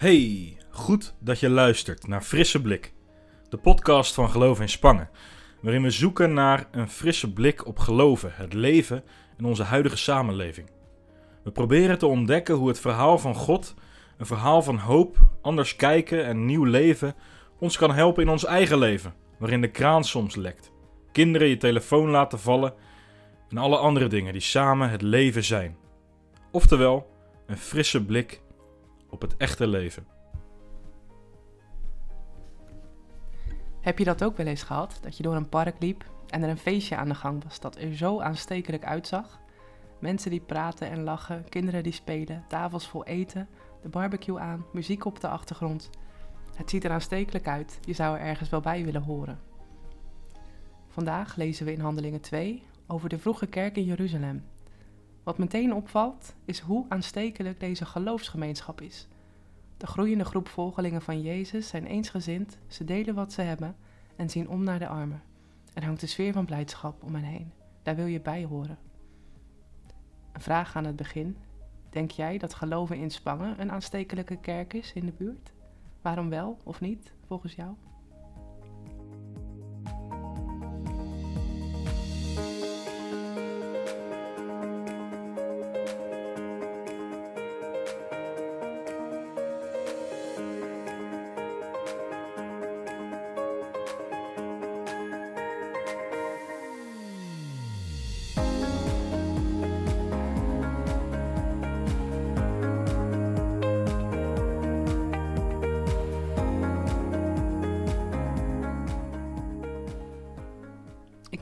Hey, goed dat je luistert naar Frisse Blik, de podcast van Geloof in Spangen, waarin we zoeken naar een frisse blik op geloven, het leven en onze huidige samenleving. We proberen te ontdekken hoe het verhaal van God, een verhaal van hoop, anders kijken en nieuw leven, ons kan helpen in ons eigen leven, waarin de kraan soms lekt, kinderen je telefoon laten vallen en alle andere dingen die samen het leven zijn. Oftewel, een frisse blik op het echte leven. Heb je dat ook wel eens gehad? Dat je door een park liep en er een feestje aan de gang was dat er zo aanstekelijk uitzag? Mensen die praten en lachen, kinderen die spelen, tafels vol eten, de barbecue aan, muziek op de achtergrond. Het ziet er aanstekelijk uit, je zou er ergens wel bij willen horen. Vandaag lezen we in Handelingen 2 over de vroege kerk in Jeruzalem. Wat meteen opvalt is hoe aanstekelijk deze geloofsgemeenschap is. De groeiende groep volgelingen van Jezus zijn eensgezind, ze delen wat ze hebben en zien om naar de armen. Er hangt een sfeer van blijdschap om hen heen. Daar wil je bij horen. Een vraag aan het begin. Denk jij dat geloven in Spangen een aanstekelijke kerk is in de buurt? Waarom wel of niet, volgens jou?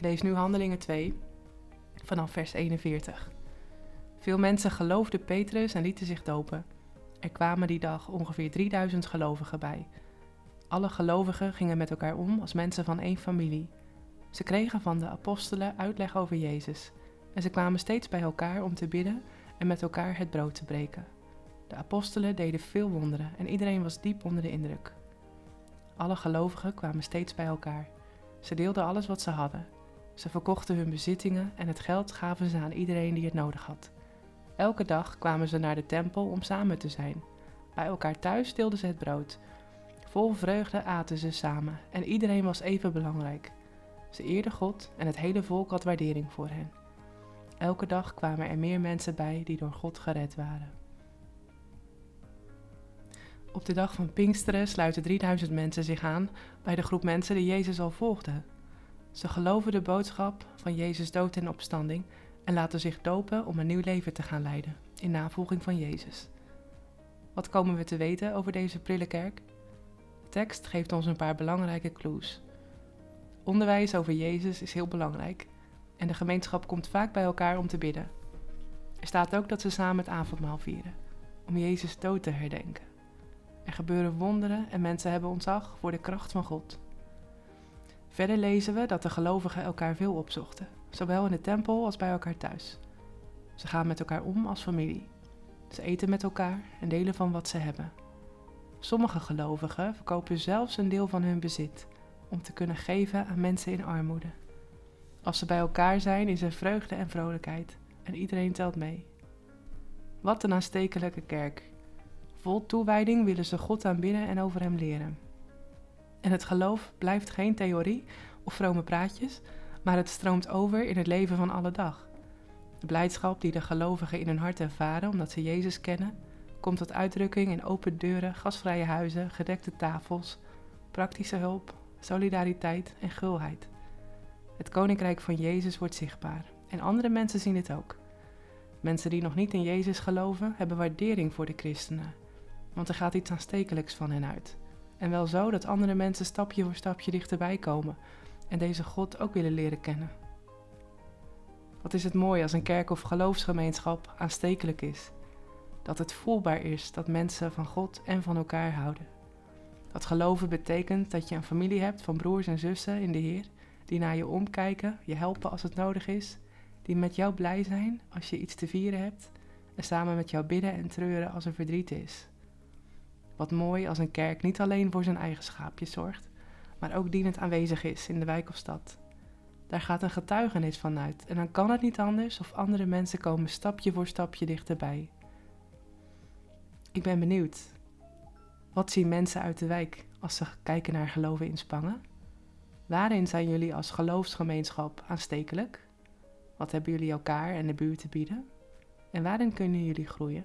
Lees nu Handelingen 2 vanaf vers 41. Veel mensen geloofden Petrus en lieten zich dopen. Er kwamen die dag ongeveer 3000 gelovigen bij. Alle gelovigen gingen met elkaar om als mensen van één familie. Ze kregen van de apostelen uitleg over Jezus en ze kwamen steeds bij elkaar om te bidden en met elkaar het brood te breken. De apostelen deden veel wonderen en iedereen was diep onder de indruk. Alle gelovigen kwamen steeds bij elkaar. Ze deelden alles wat ze hadden. Ze verkochten hun bezittingen en het geld gaven ze aan iedereen die het nodig had. Elke dag kwamen ze naar de tempel om samen te zijn. Bij elkaar thuis deelden ze het brood. Vol vreugde aten ze samen en iedereen was even belangrijk. Ze eerden God en het hele volk had waardering voor hen. Elke dag kwamen er meer mensen bij die door God gered waren. Op de dag van Pinksteren sluiten 3000 mensen zich aan bij de groep mensen die Jezus al volgden. Ze geloven de boodschap van Jezus dood en opstanding en laten zich dopen om een nieuw leven te gaan leiden, in navolging van Jezus. Wat komen we te weten over deze prille kerk? De tekst geeft ons een paar belangrijke clues. Onderwijs over Jezus is heel belangrijk en de gemeenschap komt vaak bij elkaar om te bidden. Er staat ook dat ze samen het avondmaal vieren, om Jezus dood te herdenken. Er gebeuren wonderen en mensen hebben ontzag voor de kracht van God. Verder lezen we dat de gelovigen elkaar veel opzochten, zowel in de tempel als bij elkaar thuis. Ze gaan met elkaar om als familie. Ze eten met elkaar en delen van wat ze hebben. Sommige gelovigen verkopen zelfs een deel van hun bezit om te kunnen geven aan mensen in armoede. Als ze bij elkaar zijn, is er vreugde en vrolijkheid en iedereen telt mee. Wat een aanstekelijke kerk. Vol toewijding willen ze God aanbidden en over hem leren. En het geloof blijft geen theorie of vrome praatjes, maar het stroomt over in het leven van alle dag. De blijdschap die de gelovigen in hun hart ervaren omdat ze Jezus kennen, komt tot uitdrukking in open deuren, gasvrije huizen, gedekte tafels, praktische hulp, solidariteit en gulheid. Het koninkrijk van Jezus wordt zichtbaar en andere mensen zien dit ook. Mensen die nog niet in Jezus geloven, hebben waardering voor de christenen, want er gaat iets aanstekelijks van hen uit. En wel zo dat andere mensen stapje voor stapje dichterbij komen en deze God ook willen leren kennen. Wat is het mooi als een kerk of geloofsgemeenschap aanstekelijk is. Dat het voelbaar is dat mensen van God en van elkaar houden. Dat geloven betekent dat je een familie hebt van broers en zussen in de Heer, die naar je omkijken, je helpen als het nodig is, die met jou blij zijn als je iets te vieren hebt en samen met jou bidden en treuren als er verdriet is. Wat mooi als een kerk niet alleen voor zijn eigen schaapjes zorgt, maar ook dienend aanwezig is in de wijk of stad. Daar gaat een getuigenis van uit en dan kan het niet anders of andere mensen komen stapje voor stapje dichterbij. Ik ben benieuwd. Wat zien mensen uit de wijk als ze kijken naar geloven in Spangen? Waarin zijn jullie als geloofsgemeenschap aanstekelijk? Wat hebben jullie elkaar en de buurt te bieden? En waarin kunnen jullie groeien?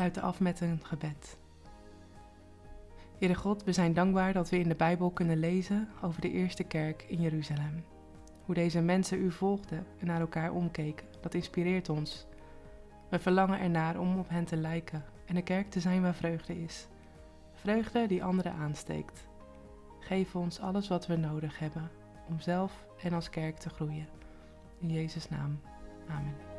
Sluiten af met een gebed. Heere God, we zijn dankbaar dat we in de Bijbel kunnen lezen over de eerste kerk in Jeruzalem. Hoe deze mensen u volgden en naar elkaar omkeken, dat inspireert ons. We verlangen ernaar om op hen te lijken en de kerk te zijn waar vreugde is. Vreugde die anderen aansteekt. Geef ons alles wat we nodig hebben om zelf en als kerk te groeien. In Jezus' naam. Amen.